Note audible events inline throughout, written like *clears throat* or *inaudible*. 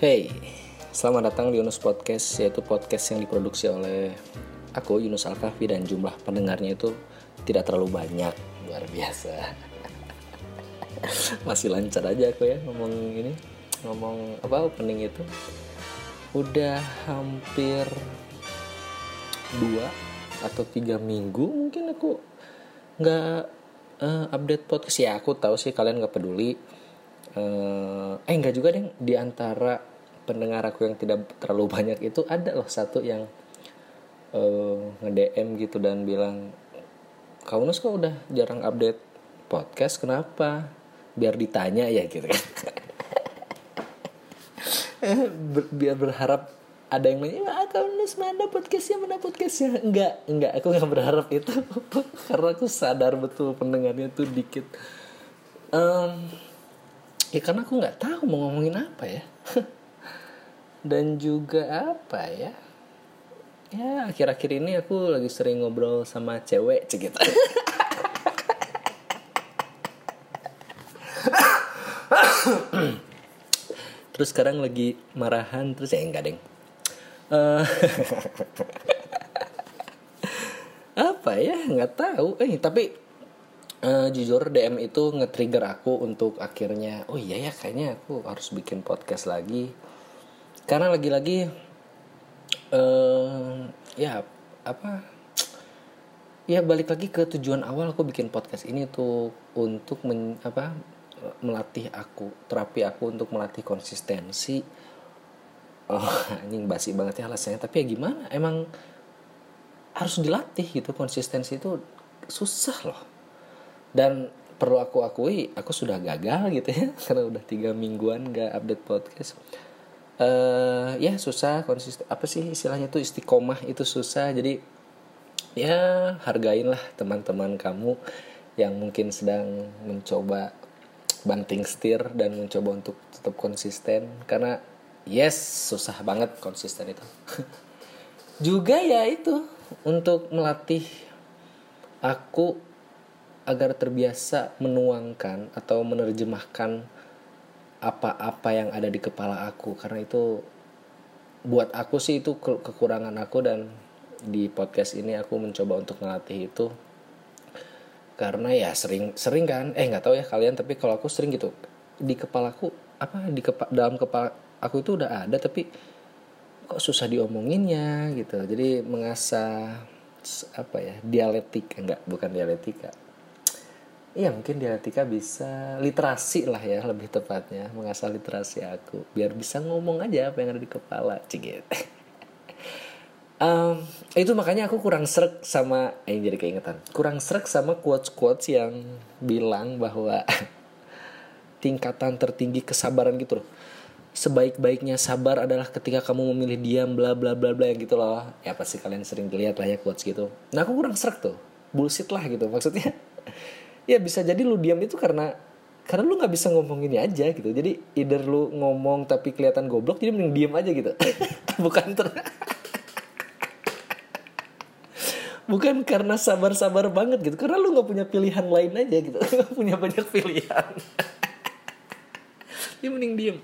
Hey, selamat datang di Yunus Podcast, yaitu podcast yang diproduksi oleh aku Yunus Alkafi dan jumlah pendengarnya itu tidak terlalu banyak, luar biasa. *laughs* Masih lancar aja aku ya ngomong ini, ngomong apa opening itu. Udah hampir dua atau tiga minggu mungkin aku nggak uh, update podcast ya aku tahu sih kalian nggak peduli uh, eh enggak juga deh di antara pendengar aku yang tidak terlalu banyak itu ada loh satu yang uh, nge-DM gitu dan bilang kau nus kok udah jarang update podcast? Kenapa? Biar ditanya ya gitu kan. *laughs* Biar berharap ada yang nanya ah kau nus mana podcastnya mana podcastnya? Enggak enggak. Aku nggak berharap itu *laughs* karena aku sadar betul pendengarnya tuh dikit. Um, ya karena aku nggak tahu mau ngomongin apa ya *laughs* dan juga apa ya? Ya akhir-akhir ini aku lagi sering ngobrol sama cewek cek *coughs* terus sekarang lagi marahan terus ya enggak deng. Uh, *laughs* apa ya? Nggak tahu. Eh tapi uh, jujur DM itu nge-trigger aku untuk akhirnya oh iya ya kayaknya aku harus bikin podcast lagi karena lagi-lagi uh, ya apa ya balik lagi ke tujuan awal aku bikin podcast ini tuh untuk men, apa melatih aku terapi aku untuk melatih konsistensi. Oh *laughs* anjing basi banget ya alasannya. Tapi ya gimana? Emang harus dilatih gitu konsistensi itu susah loh. Dan perlu aku akui aku sudah gagal gitu ya *laughs* karena udah tiga mingguan gak update podcast uh, ya susah. Konsisten apa sih istilahnya tuh? Istiqomah itu susah. Jadi ya hargainlah teman-teman kamu yang mungkin sedang mencoba banting setir dan mencoba untuk tetap konsisten. Karena yes susah banget konsisten itu. *laughs* Juga ya itu untuk melatih aku agar terbiasa menuangkan atau menerjemahkan apa-apa yang ada di kepala aku. Karena itu buat aku sih itu ke kekurangan aku. Dan di podcast ini aku mencoba untuk ngelatih itu. Karena ya sering sering kan? Eh nggak tahu ya kalian tapi kalau aku sering gitu. Di kepalaku apa di kepa, dalam kepala aku itu udah ada tapi kok susah diomonginnya gitu. Jadi mengasah apa ya dialektik. Enggak bukan dialektika Iya mungkin dialektika bisa literasi lah ya lebih tepatnya. Mengasah literasi aku biar bisa ngomong aja apa yang ada di kepala. Cigit. um, *laughs* itu makanya aku kurang serak sama eh, jadi keingetan. Kurang serak sama quotes quotes yang bilang bahwa *laughs* tingkatan tertinggi kesabaran gitu loh. Sebaik-baiknya sabar adalah ketika kamu memilih diam bla bla bla bla yang gitu loh. Ya pasti kalian sering lihat lah ya quotes gitu. Nah aku kurang serak tuh. Bullshit lah gitu maksudnya *laughs* ya bisa jadi lu diam itu karena karena lu nggak bisa ngomong ini aja gitu. Jadi either lu ngomong tapi kelihatan goblok jadi mending diam aja gitu. *laughs* Bukan ter bukan karena sabar-sabar banget gitu. Karena lu nggak punya pilihan lain aja gitu. *laughs* Gak punya banyak pilihan. Dia *laughs* mending diem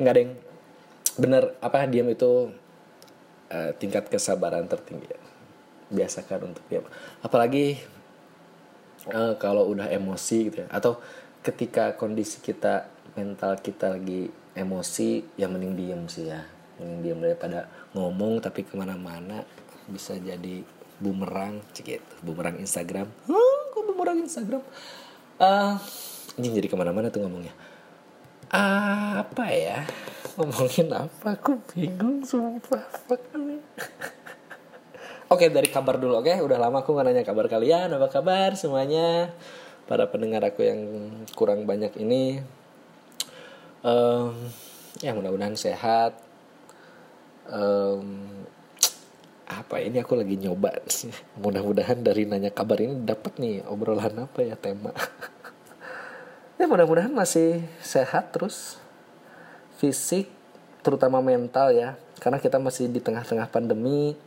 nggak ada yang bener apa diam itu uh, tingkat kesabaran tertinggi biasakan untuk diam. Apalagi uh, kalau udah emosi gitu ya. Atau ketika kondisi kita mental kita lagi emosi ya mending diem sih ya. Mending diem daripada ngomong tapi ke mana-mana. Bisa jadi bumerang cekit bumerang Instagram. Huh, kok bumerang Instagram? Uh, ini jadi ke mana-mana tuh ngomongnya. Uh, apa ya? Ngomongin apa? Aku bingung sumpah. Fuck Oke dari kabar dulu oke? Udah lama aku nggak nanya kabar kalian. Apa kabar semuanya? Para pendengar aku yang kurang banyak ini. Um, ya mudah-mudahan sehat. Um, apa ini aku lagi nyoba mudah-mudahan dari nanya kabar ini dapat nih obrolan apa ya tema. *laughs* Ya mudah-mudahan masih sehat terus. Fisik terutama mental ya. Karena kita masih di tengah-tengah pandemi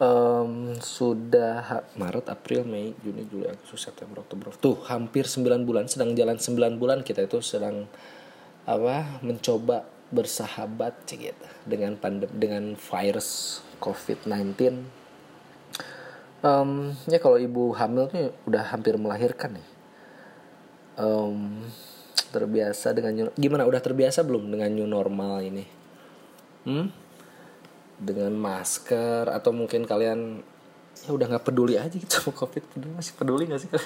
um, sudah Maret, April, Mei, Juni, Juli, Agustus, September, Oktober. Tuh, hampir 9 bulan sedang jalan 9 bulan kita itu sedang apa mencoba bersahabat gitu dengan pandem dengan virus COVID-19 um, ya kalau ibu hamil nih udah hampir melahirkan nih um, terbiasa dengan gimana udah terbiasa belum dengan new normal ini hmm? Dengan masker atau mungkin kalian ya udah nggak peduli aja gitu sama covid. Peduli masih peduli nggak sih *laughs*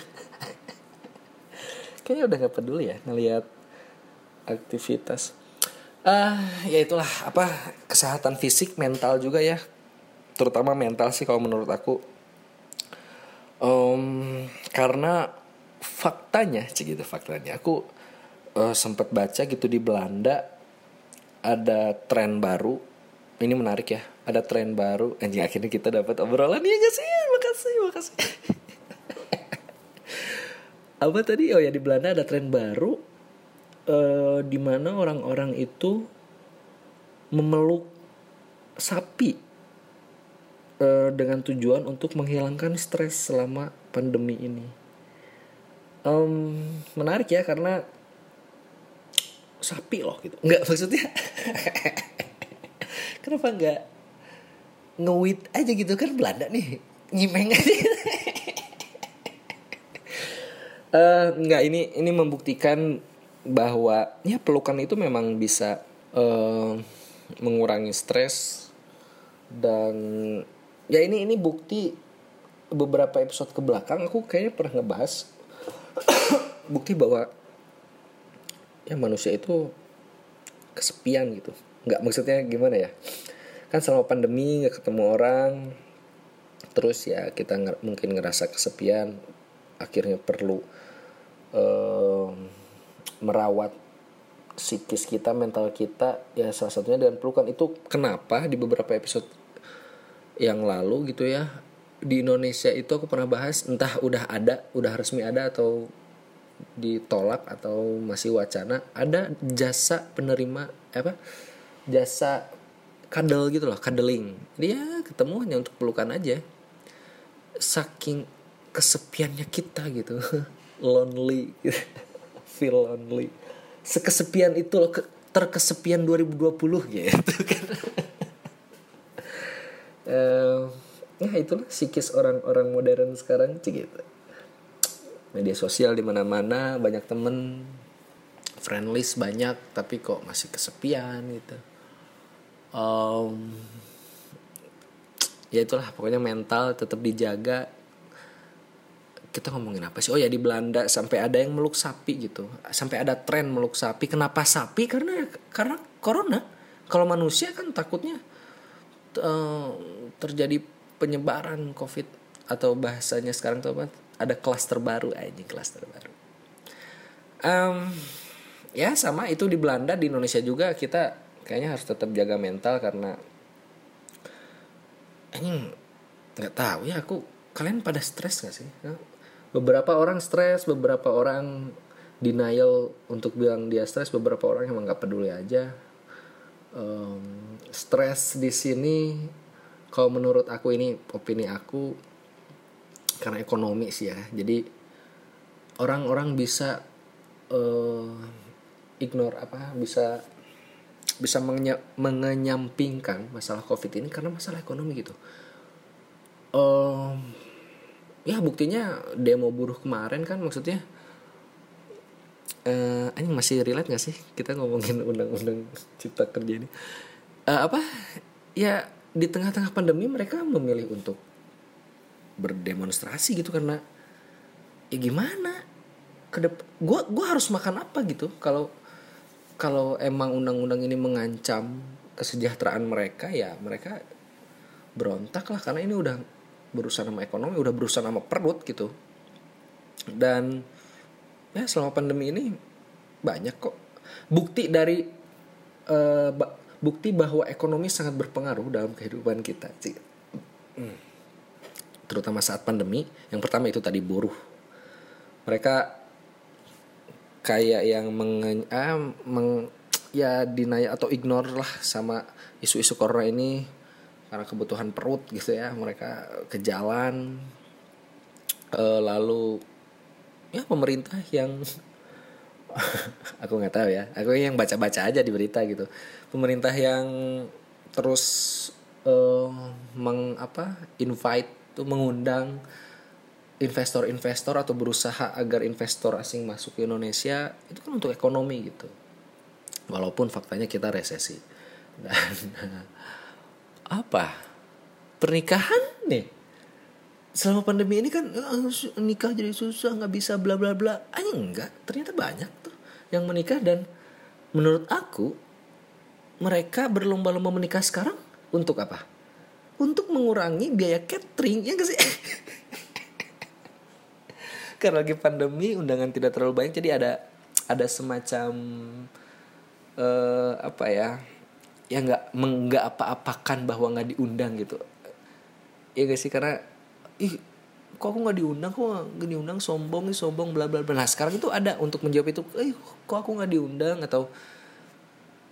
kayaknya udah nggak peduli ya ngelihat aktivitas. Ah uh, ya itulah apa kesehatan fisik mental juga ya. Terutama mental sih kalau menurut aku. Um, karena faktanya sih gitu faktanya. Aku uh, sempat baca gitu di Belanda ada tren baru ini menarik ya ada tren baru anjing akhirnya kita dapat obrolan ya gak sih makasih makasih *laughs* apa tadi oh ya di Belanda ada tren baru uh, di mana orang-orang itu memeluk sapi uh, dengan tujuan untuk menghilangkan stres selama pandemi ini. Um, menarik ya karena sapi loh gitu. Enggak maksudnya. *laughs* Kenapa enggak ngewit aja gitu kan Belanda nih nyimeng aja. *laughs* uh, enggak ini ini membuktikan bahwa ya pelukan itu memang bisa uh, mengurangi stres dan ya ini ini bukti beberapa episode ke belakang aku kayaknya pernah ngebahas *coughs* bukti bahwa ya manusia itu kesepian gitu nggak maksudnya gimana ya? Kan selama pandemi nggak ketemu orang terus ya kita nger mungkin ngerasa kesepian akhirnya perlu uh, merawat psikis kita, mental kita, ya salah satunya dengan pelukan. Itu kenapa di beberapa episode yang lalu gitu ya di Indonesia itu aku pernah bahas entah udah ada, udah resmi ada atau ditolak atau masih wacana ada jasa penerima apa jasa kadel gitu loh kadeling dia ketemu hanya untuk pelukan aja. Saking kesepiannya kita gitu. *laughs* Lonely. *laughs* Feel lonely. Sekesepian itu loh terkesepian 2020 gitu *laughs* kan. Uh, ya itulah psikis orang-orang modern sekarang gitu. Media sosial di mana-mana banyak temen. Friendlist banyak tapi kok masih kesepian gitu um, ya itulah pokoknya mental tetap dijaga kita ngomongin apa sih? Oh ya di Belanda sampai ada yang meluk sapi gitu. Sampai ada tren meluk sapi. Kenapa sapi? Karena karena corona. Kalau manusia kan takutnya uh, terjadi penyebaran COVID atau bahasanya sekarang tuh apa? Ada klaster baru aja klaster baru. Um, ya sama itu di Belanda di Indonesia juga kita kayaknya harus tetap jaga mental karena ini nggak tahu ya aku kalian pada stres gak sih? Beberapa orang stres beberapa orang denial untuk bilang dia stres beberapa orang emang nggak peduli aja. Um, stres di sini kalau menurut aku ini opini aku karena ekonomi sih ya. Jadi orang-orang bisa uh, ignore apa bisa bisa mengenyampingkan masalah covid ini karena masalah ekonomi gitu. Um, ya buktinya demo buruh kemarin kan maksudnya eh uh, ini masih relate gak sih kita ngomongin undang-undang cipta kerja ini? Uh, apa? Ya di tengah-tengah pandemi mereka memilih untuk berdemonstrasi gitu karena ya gimana? Kedep gue gua harus makan apa gitu? Kalau kalau emang undang-undang ini mengancam kesejahteraan mereka ya mereka berontak lah karena ini udah berusaha sama ekonomi udah berusaha sama perut gitu. Dan ya selama pandemi ini banyak kok. Bukti dari uh, bukti bahwa ekonomi sangat berpengaruh dalam kehidupan kita sih hmm. terutama saat pandemi yang pertama itu tadi buruh. Mereka kayak yang meng, ah, meng ya deny atau ignore lah sama isu-isu corona ini karena kebutuhan perut gitu ya mereka ke jalan e, lalu ya pemerintah yang *laughs* aku nggak tahu ya aku yang baca-baca aja di berita gitu. Pemerintah yang terus uh, meng apa invite tuh mengundang investor-investor atau berusaha agar investor asing masuk ke Indonesia itu kan untuk ekonomi gitu. Walaupun faktanya kita resesi. *laughs* Dan apa? Pernikahan nih. Selama pandemi ini kan uh, nikah jadi susah nggak bisa bla bla bla. Aja enggak. Ternyata banyak tuh yang menikah dan menurut aku mereka berlomba-lomba menikah sekarang untuk apa? Untuk mengurangi biaya catering ya gak sih *laughs* karena lagi pandemi undangan tidak terlalu banyak jadi ada ada semacam uh, apa ya ya nggak menggak apa-apakan bahwa nggak diundang gitu. Ya gak sih? Karena ih kok aku nggak diundang? Kok nggak diundang? Sombong nih sombong bla bla bla. Nah sekarang itu ada untuk menjawab itu ih kok aku nggak diundang? Atau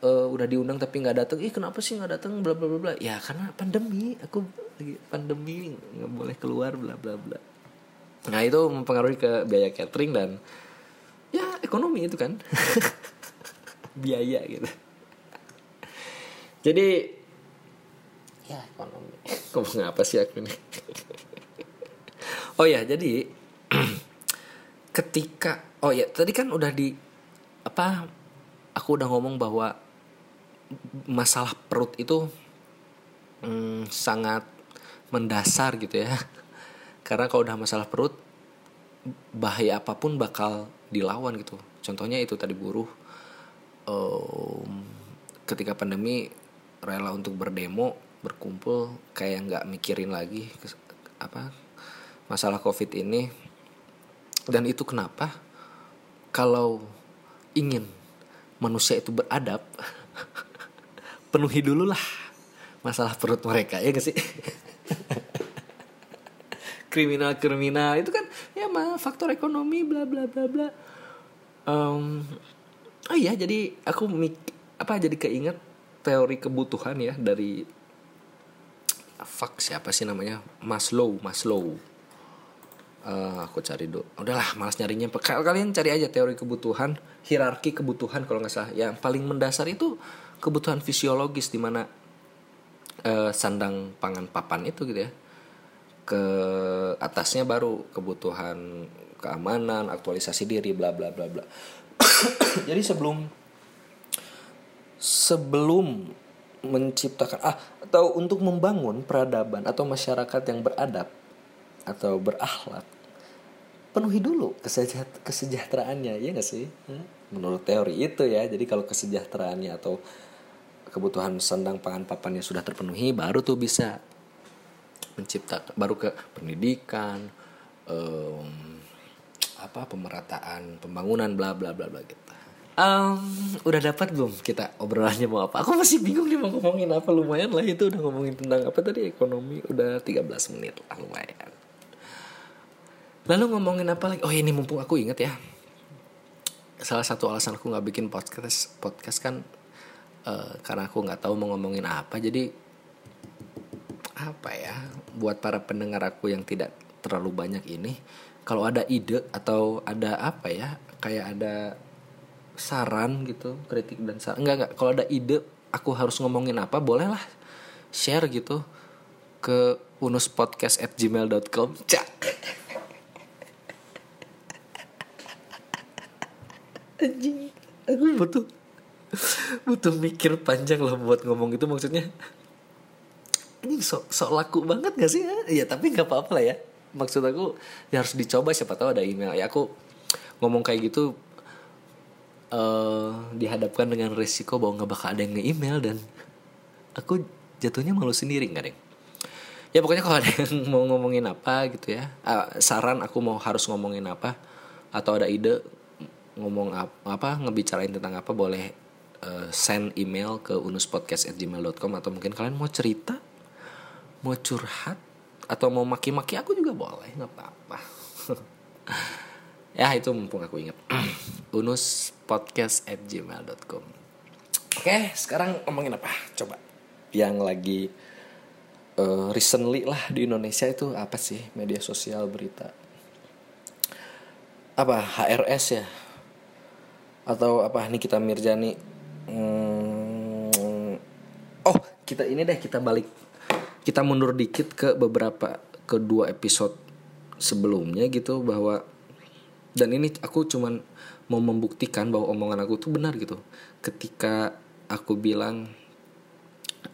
uh, udah diundang tapi nggak datang ih kenapa sih nggak datang bla bla bla bla. Ya karena pandemi. Aku lagi pandemi nggak boleh keluar bla bla bla Nah itu mempengaruhi ke biaya catering dan ya ekonomi itu kan *laughs* biaya gitu. Jadi ya ekonomi. *laughs* Ngomong apa sih aku ini? oh ya jadi *clears throat* ketika oh ya tadi kan udah di apa aku udah ngomong bahwa masalah perut itu hmm, sangat mendasar gitu ya karena kalau udah masalah perut bahaya apa pun bakal dilawan gitu. Contohnya itu tadi buruh um, ketika pandemi rela untuk berdemo berkumpul kayak nggak mikirin lagi apa masalah covid ini. Dan itu kenapa? Kalau ingin manusia itu beradab *laughs* penuhi dulu lah masalah perut mereka ya gak sih kriminal-kriminal. Itu kan ya mah faktor ekonomi bla bla bla bla. Um, oh iya jadi aku mik apa jadi keinget teori kebutuhan ya dari fuck siapa sih namanya? Maslow Maslow. Uh, aku cari dulu. Udahlah malas nyarinya. Kalian cari aja teori kebutuhan hierarki kebutuhan kalau nggak salah. Yang paling mendasar itu kebutuhan fisiologis di mana uh, sandang pangan papan itu gitu ya ke atasnya baru kebutuhan keamanan, aktualisasi diri, bla bla bla bla. *coughs* Jadi sebelum sebelum menciptakan ah atau untuk membangun peradaban atau masyarakat yang beradab atau berakhlak penuhi dulu kesejahteraannya ya gak sih? Menurut teori itu ya. Jadi kalau kesejahteraannya atau kebutuhan sandang pangan papannya sudah terpenuhi baru tuh bisa menciptakan baru ke pendidikan um, apa pemerataan pembangunan bla bla bla bla gitu. Um, udah dapat belum kita obrolannya mau apa? Aku masih bingung nih mau ngomongin apa lumayan lah itu udah ngomongin tentang apa tadi ekonomi udah 13 menit lah lumayan. Lalu ngomongin apa lagi? Oh ini mumpung aku inget ya. Salah satu alasan aku nggak bikin podcast podcast kan uh, karena aku nggak tahu mau ngomongin apa jadi apa ya buat para pendengar aku yang tidak terlalu banyak ini kalau ada ide atau ada apa ya kayak ada saran gitu kritik dan saran enggak enggak kalau ada ide aku harus ngomongin apa bolehlah share gitu ke unuspodcast at gmail.com cak anjing. Aku butuh butuh mikir panjang loh buat ngomong itu maksudnya ini sok sok laku banget gak sih? Ya tapi nggak apa-apa lah ya. Maksud aku ya harus dicoba siapa tahu ada email. Ya aku ngomong kayak gitu uh, dihadapkan dengan resiko bahwa nggak bakal ada yang nge-email dan aku jatuhnya malu sendiri nggak deh ya pokoknya kalau ada yang mau ngomongin apa gitu ya uh, saran aku mau harus ngomongin apa atau ada ide ngomong apa, apa ngebicarain tentang apa boleh uh, send email ke unuspodcast@gmail.com atau mungkin kalian mau cerita mau curhat atau mau maki-maki aku juga boleh nggak apa-apa. *laughs* Ya itu mumpung aku ingat. *clears throat* Unus podcast at gmail.com oke sekarang ngomongin apa? Coba. Yang lagi uh, recently lah di Indonesia itu apa sih media sosial berita? Apa HRS ya? Atau apa? Nikita Mirjani. Hmm, oh kita ini deh kita balik kita mundur dikit ke beberapa kedua episode sebelumnya gitu bahwa dan ini aku cuman mau membuktikan bahwa omongan aku tuh benar gitu. Ketika aku bilang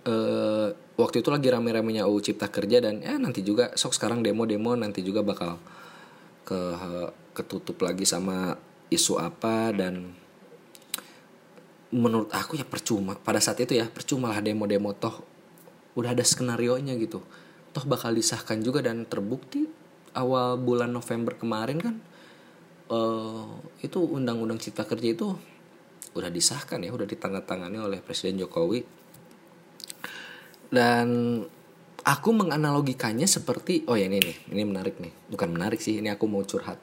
uh, waktu itu lagi rame-ramenya UU Cipta Kerja dan ya nanti juga sok sekarang demo-demo nanti juga bakal ke ketutup lagi sama isu apa dan menurut aku ya percuma pada saat itu ya percuma lah demo-demo toh udah ada skenario nya gitu. Toh bakal disahkan juga dan terbukti awal bulan November kemarin kan uh, itu undang-undang cipta kerja itu udah disahkan ya udah ditandatangani oleh Presiden Jokowi. Dan aku menganalogikannya seperti oh ya ini nih ini menarik nih. Bukan menarik sih ini aku mau curhat.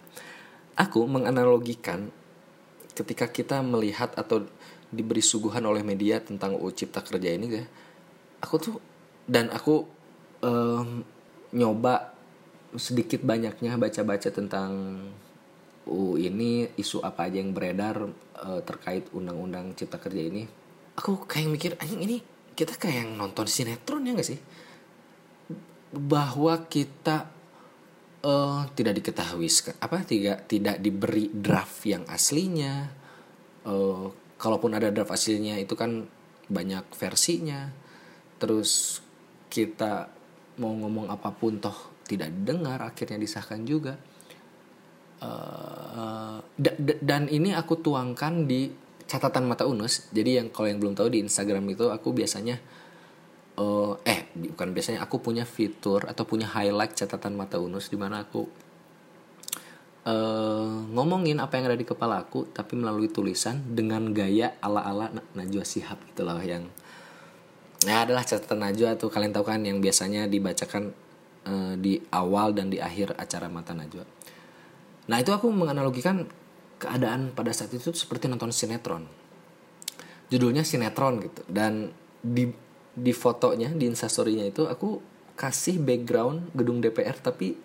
Aku menganalogikan ketika kita melihat atau diberi suguhan oleh media tentang UU Cipta Kerja ini ya aku tuh dan aku um, nyoba sedikit banyaknya baca-baca tentang UU ini isu apa aja yang beredar uh, terkait undang-undang Cipta Kerja ini. Aku kayak mikir anjing ini kita kayak yang nonton sinetron ya gak sih? Bahwa kita uh, tidak diketahui apa tidak tidak diberi draft yang aslinya. Uh, kalaupun ada draft aslinya itu kan banyak versinya. Terus kita mau ngomong apa pun toh tidak didengar akhirnya disahkan juga. Uh, dan ini aku tuangkan di catatan mata unus. Jadi yang kalau yang belum tahu di Instagram itu aku biasanya uh, eh bukan biasanya aku punya fitur atau punya highlight catatan mata unus di mana aku uh, ngomongin apa yang ada di kepala aku tapi melalui tulisan dengan gaya ala-ala Najwa Sihab gitu loh yang ya adalah catatan Najwa tuh. Kalian tahu kan yang biasanya dibacakan uh, di awal dan di akhir acara Mata Najwa. Nah itu aku menganalogikan keadaan pada saat itu seperti nonton sinetron. Judulnya sinetron gitu. Dan di di fotonya di instastorynya itu aku kasih background gedung DPR tapi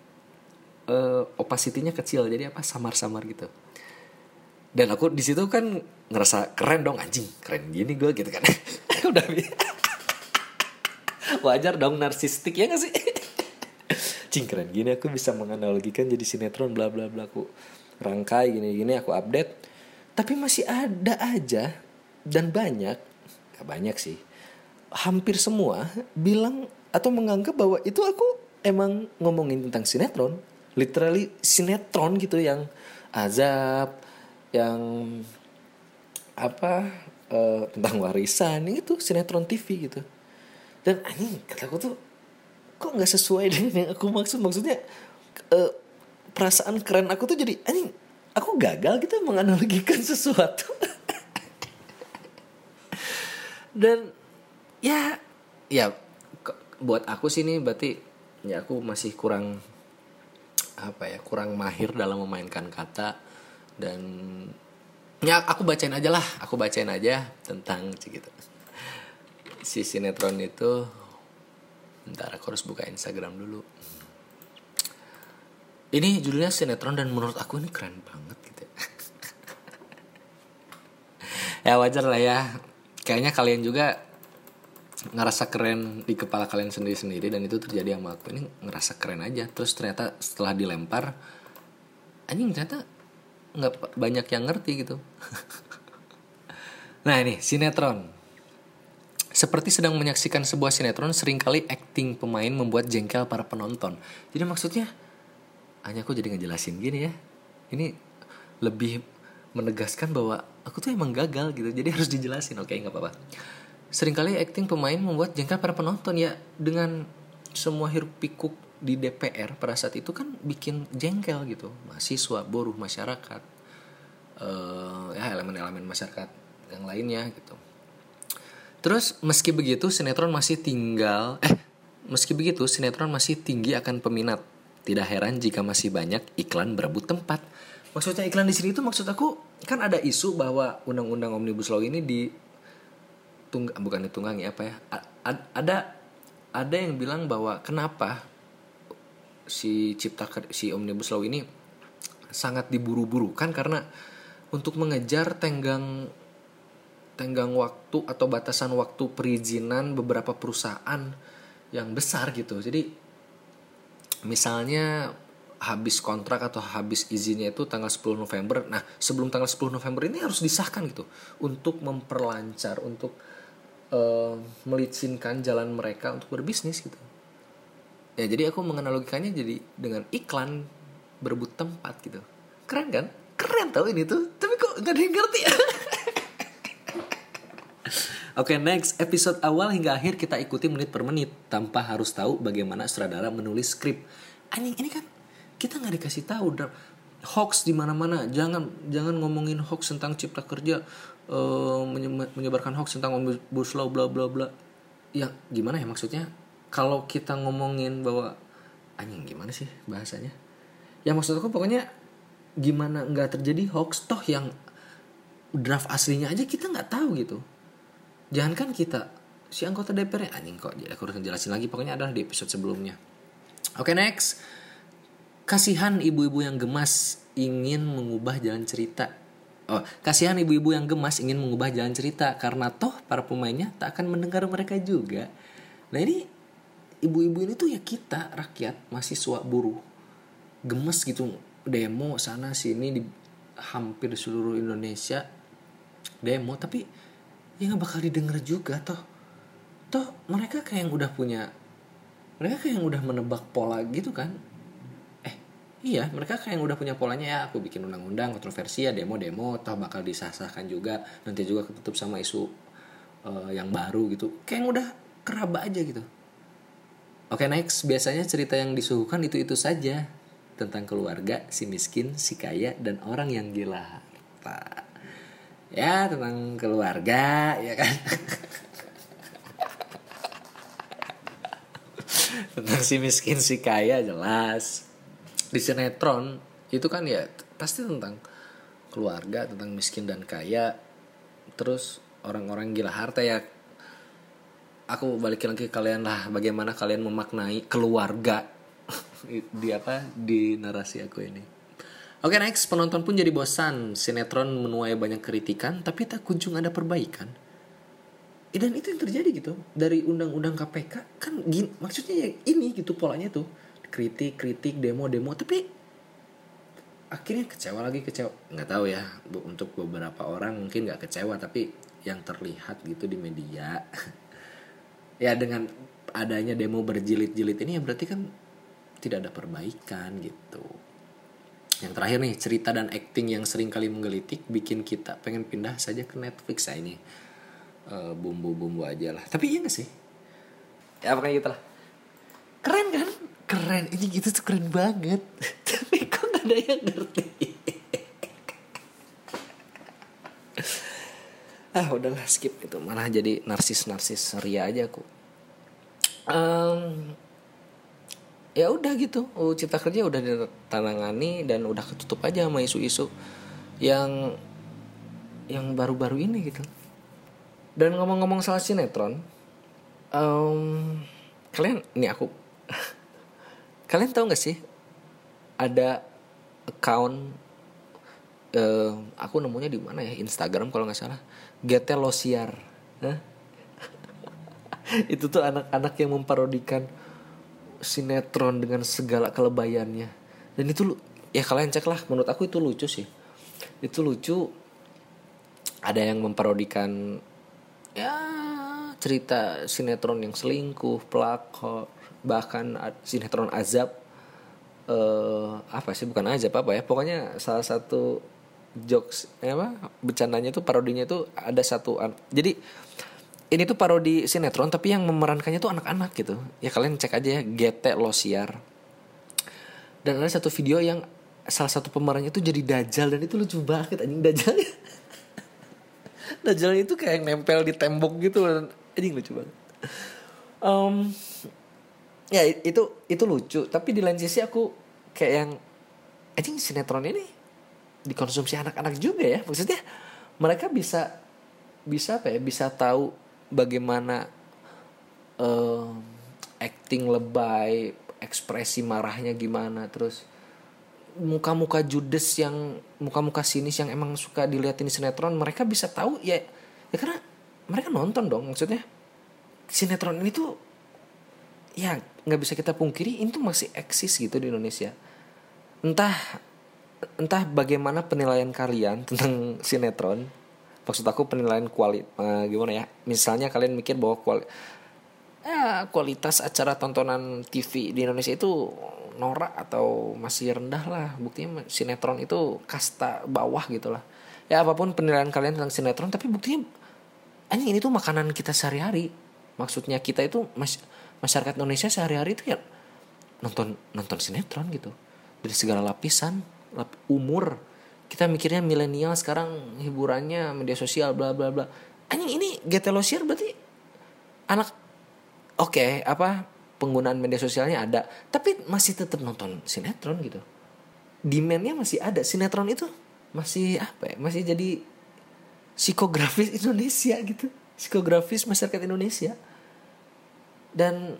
uh, opacity-nya kecil. Jadi apa? Samar-samar gitu. Dan aku di situ kan ngerasa keren dong anjing keren gini gue gitu kan. *laughs* Udah wajar dong narsistik ya gak sih? *laughs* Cing keren gini aku bisa menganalogikan jadi sinetron bla bla bla. Aku rangkai gini gini aku update. Tapi masih ada aja dan banyak gak banyak sih hampir semua bilang atau menganggap bahwa itu aku emang ngomongin tentang sinetron. Literally sinetron gitu yang azab yang apa uh, tentang warisan itu sinetron TV gitu dan anjing kata aku tuh kok nggak sesuai dengan yang aku maksud? Maksudnya uh, perasaan keren aku tuh jadi anjing aku gagal gitu menganalogikan *laughs* sesuatu. Dan ya ya buat aku sih ini berarti ya aku masih kurang apa ya kurang mahir dalam memainkan kata. Dan ya aku bacain aja lah aku bacain aja tentang gitu si sinetron itu ntar aku harus buka Instagram dulu. Ini judulnya sinetron dan menurut aku ini keren banget gitu *laughs* ya. Wajar lah ya. Kayaknya kalian juga ngerasa keren di kepala kalian sendiri-sendiri dan itu terjadi sama aku. Ini ngerasa keren aja. Terus ternyata setelah dilempar anjing ternyata nggak banyak yang ngerti gitu. *laughs* Nah ini sinetron seperti sedang menyaksikan sebuah sinetron sering kali acting pemain membuat jengkel para penonton. Jadi maksudnya hanya aku jadi ngejelasin gini ya. Ini lebih menegaskan bahwa aku tuh emang gagal gitu. Jadi harus dijelasin. Oke nggak apa-apa. Seringkali acting pemain membuat jengkel para penonton. Ya dengan semua hiruk pikuk di DPR pada saat itu kan bikin jengkel gitu. Mahasiswa buruh masyarakat uh, ya elemen-elemen masyarakat yang lainnya gitu terus meski begitu sinetron masih tinggal eh meski begitu sinetron masih tinggi akan peminat. Tidak heran jika masih banyak iklan berebut tempat. Maksudnya iklan di sini itu maksud aku kan ada isu bahwa undang-undang omnibus law ini di tung bukan ditunggangi apa ya? A ada ada yang bilang bahwa kenapa si cipta si omnibus law ini sangat diburu-buru? Kan karena untuk mengejar tenggang tenggang waktu atau batasan waktu perizinan beberapa perusahaan yang besar gitu. Jadi misalnya habis kontrak atau habis izinnya itu tanggal 10 November. Nah, sebelum tanggal 10 November ini harus disahkan gitu untuk memperlancar, untuk uh, melicinkan jalan mereka untuk berbisnis gitu. Ya, jadi aku menganalogikannya jadi dengan iklan berebut tempat gitu. Keren kan? Keren tau ini tuh. Tapi kok gak ada yang ngerti *laughs* Oke okay, next episode awal hingga akhir kita ikuti menit per menit tanpa harus tahu bagaimana sutradara menulis skrip. Anjing ini kan kita nggak dikasih tahu hoax di mana-mana. Jangan jangan ngomongin hoax tentang cipta kerja uh, menyebarkan hoax tentang omnibus law bla bla bla. Ya gimana ya maksudnya? Kalau kita ngomongin bahwa anjing gimana sih bahasanya? Ya maksud aku pokoknya gimana nggak terjadi hoax toh yang draft aslinya aja kita nggak tahu gitu jangan kan kita si anggota DPR anjing kok aku harus jelasin lagi pokoknya adalah di episode sebelumnya. Oke okay, next. Kasihan ibu-ibu yang gemas ingin mengubah jalan cerita. Oh kasihan ibu-ibu yang gemas ingin mengubah jalan cerita karena toh para pemainnya tak akan mendengar mereka juga. Nah ini ibu-ibu ini tuh ya kita rakyat mahasiswa buruh. Gemes gitu demo sana sini di hampir seluruh Indonesia demo. Tapi ya nggak bakal didengar juga toh. Toh mereka kayak yang udah punya mereka kayak yang udah menebak pola gitu kan? Eh iya mereka kayak yang udah punya polanya ya aku bikin undang-undang kontroversi ya demo-demo toh bakal disahkan juga nanti juga ketutup sama isu uh, yang baru gitu. Kayak yang udah keraba aja gitu. Oke next. Biasanya cerita yang disuguhkan itu itu saja tentang keluarga si miskin si kaya dan orang yang gila. Harta ya tentang keluarga ya kan? *laughs* Tentang si miskin si kaya jelas. Di sinetron itu kan ya pasti tentang keluarga tentang miskin dan kaya. Terus orang-orang gila harta ya. Aku balikin lagi ke kalian lah bagaimana kalian memaknai keluarga. *laughs* Di apa? Di narasi aku ini Oke next, penonton pun jadi bosan. Sinetron menuai banyak kritikan, tapi tak kunjung ada perbaikan. Dan itu yang terjadi gitu. Dari undang-undang KPK, kan gini, maksudnya ya ini gitu polanya tuh. Kritik, kritik, demo, demo. Tapi akhirnya kecewa lagi, kecewa. Nggak tahu ya, untuk beberapa orang mungkin nggak kecewa, tapi yang terlihat gitu di media. *laughs* ya dengan adanya demo berjilid-jilid ini ya berarti kan tidak ada perbaikan gitu yang terakhir nih cerita dan acting yang sering kali menggelitik bikin kita pengen pindah saja ke Netflix. Ya ini uh, bumbu-bumbu aja lah. Tapi iya gak sih? Ya pokoknya gitu lah. Keren kan? Keren. Ini gitu tuh keren banget. *laughs* Tapi kok gak ada yang ngerti? *laughs* Ah udahlah skip itu. Malah jadi narsis narsis ria aja aku. Um, ya udah gitu. Uh, cipta kerja udah ditanangani dan udah ketutup aja sama isu-isu yang yang baru-baru ini gitu. Dan ngomong-ngomong soal sinetron um, kalian ini aku *laughs* kalian tahu nggak sih ada account uh, aku nemunya di mana ya? Instagram kalau nggak salah. GT Losiar huh? *laughs* itu tuh anak-anak yang memparodikan sinetron dengan segala kelebayannya dan itu ya kalian cek lah menurut aku itu lucu sih. Itu lucu ada yang memparodikan ya cerita sinetron yang selingkuh pelakor bahkan sinetron azab. Uh, apa sih bukan azab apa ya pokoknya salah satu jokes eh, apa bercandanya itu parodinya itu ada satu jadi ini tuh parodi sinetron tapi yang memerankannya tuh anak-anak gitu. Ya kalian cek aja ya GT Losiar. Dan ada satu video yang salah satu pemerannya itu jadi dajal dan itu lucu banget anjing. Dajal *laughs* dajal itu kayak nempel di tembok gitu dan anjing lucu banget. Um, ya itu itu lucu tapi di lain sisi aku kayak yang anjing sinetron ini dikonsumsi anak-anak juga ya. Maksudnya mereka bisa bisa apa ya bisa tahu bagaimana uh, acting lebay ekspresi marahnya gimana terus muka-muka judes yang muka-muka sinis yang emang suka dilihatin di sinetron mereka bisa tahu ya ya karena mereka nonton dong maksudnya. Sinetron ini tuh ya nggak bisa kita pungkiri itu masih eksis gitu di Indonesia. Entah entah bagaimana penilaian kalian tentang sinetron maksud aku penilaian kuali uh, gimana ya? Misalnya kalian mikir bahwa kuali ya, kualitas acara tontonan TV di Indonesia itu norak atau masih rendah lah. Buktinya sinetron itu kasta bawah gitu lah. Ya apa pun penilaian kalian tentang sinetron tapi buktinya anjing ini tuh makanan kita sehari-hari. Maksudnya kita itu mas masyarakat Indonesia sehari-hari itu ya nonton nonton sinetron gitu. Dari segala lapisan lap, umur kita mikirnya milenial sekarang hiburannya media sosial bla bla bla. Anjing ini Get Losier berarti anak oke okay, apa penggunaan media sosialnya ada tapi masih tetap nonton sinetron gitu. Demandnya masih ada. Sinetron itu masih apa ya masih jadi psikografis Indonesia gitu. Psikografis masyarakat Indonesia. Dan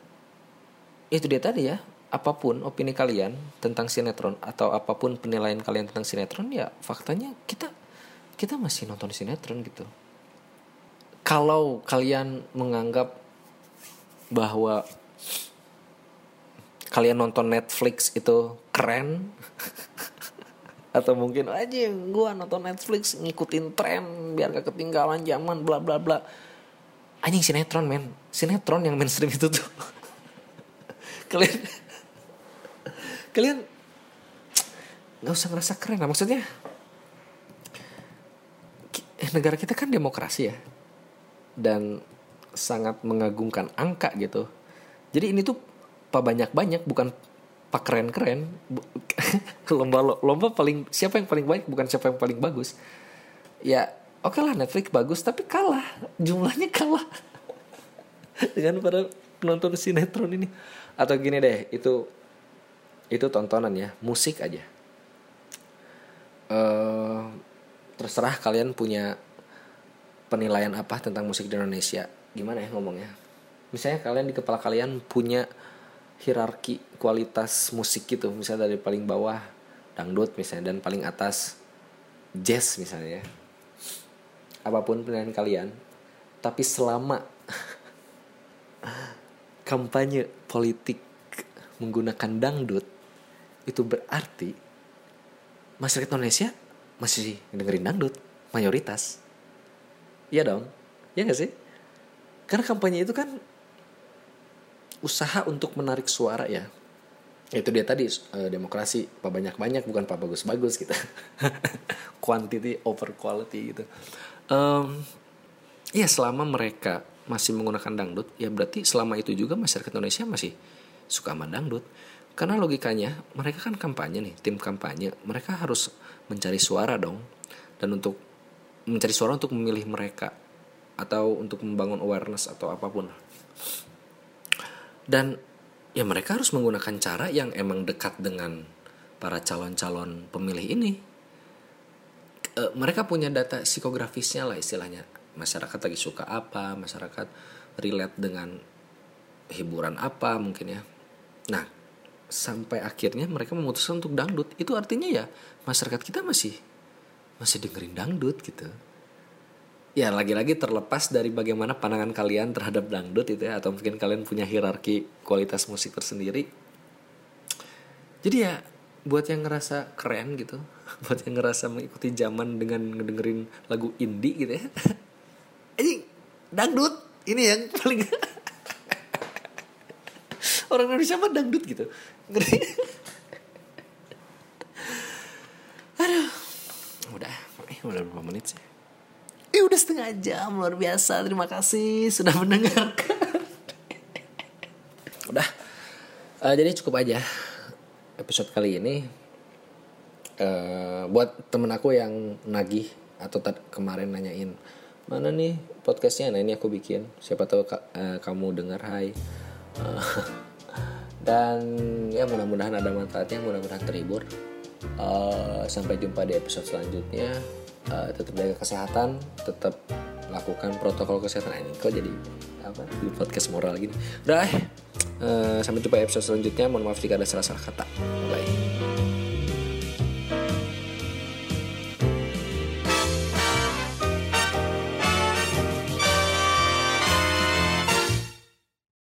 itu dia tadi ya apa pun opini kalian tentang sinetron atau apa pun penilaian kalian tentang sinetron ya faktanya kita kita masih nonton sinetron gitu. Kalau kalian menganggap bahwa kalian nonton Netflix itu keren *laughs* atau mungkin aja gua nonton Netflix ngikutin tren biar gak ketinggalan zaman bla bla bla. Anjing sinetron men. Sinetron yang mainstream itu tuh. *laughs* Kalian kalian nggak usah ngerasa keren lah maksudnya eh, negara kita kan demokrasi ya dan sangat mengagungkan angka gitu. Jadi ini tuh pak banyak banyak bukan pak keren keren *laughs* lomba lomba paling siapa yang paling baik bukan siapa yang paling bagus. Ya oke okay lah Netflix bagus tapi kalah jumlahnya kalah. *laughs* Dengan para penonton sinetron ini. Atau gini deh itu itu tontonan ya musik aja. Uh, terserah kalian punya penilaian apa tentang musik di Indonesia. Gimana ya ngomongnya? Misalnya kalian di kepala kalian punya hierarki kualitas musik gitu. Misalnya dari paling bawah dangdut misalnya dan paling atas jazz misalnya ya. Apa pun penilaian kalian tapi selama *laughs* kampanye politik menggunakan dangdut itu berarti masyarakat Indonesia masih dengerin dangdut mayoritas. Iya dong. Ya gak sih? Karena kampanye itu kan usaha untuk menarik suara ya. Itu dia tadi eh, demokrasi pak banyak banyak bukan pak bagus bagus gitu. *laughs* Quantity over quality gitu. Um, ya selama mereka masih menggunakan dangdut ya berarti selama itu juga masyarakat Indonesia masih suka sama dangdut karena logikanya mereka kan kampanye nih, tim kampanye, mereka harus mencari suara dong. Dan untuk mencari suara untuk memilih mereka atau untuk membangun awareness atau apa pun. Dan ya mereka harus menggunakan cara yang emang dekat dengan para calon-calon pemilih ini. E, mereka punya data psikografisnya lah istilahnya. Masyarakat lagi suka apa, masyarakat relate dengan hiburan apa mungkin ya. Nah, sampai akhirnya mereka memutuskan untuk dangdut. Itu artinya ya masyarakat kita masih masih dengerin dangdut gitu. Ya lagi-lagi terlepas dari bagaimana pandangan kalian terhadap dangdut itu ya atau mungkin kalian punya hierarki kualitas musik tersendiri. Jadi ya buat yang ngerasa keren gitu *laughs* buat yang ngerasa mengikuti zaman dengan ngedengerin lagu indie gitu ya. *laughs* Ini dangdut ini yang paling *laughs* orang Indonesia mah dangdut gitu ngerti aduh. Udah eh, udah berapa menit sih? Eh udah setengah jam luar biasa. Terima kasih sudah mendengarkan. Udah. Uh, jadi cukup aja episode kali ini. Uh, buat temen aku yang nagih atau kemarin nanyain mana nih podcastnya? Nah ini aku bikin. Siapa tahu ka uh, kamu dengar hai. Uh, *laughs* dan ya mudah-mudahan ada manfaatnya mudah-mudahan terhibur. Uh, sampai jumpa di episode selanjutnya. Uh, tetap jaga kesehatan tetap lakukan protokol kesehatan. Ini kok jadi apa di podcast moral gini? Udah uh, sampai jumpa episode selanjutnya. Mohon maaf jika ada salah-salah kata. Bye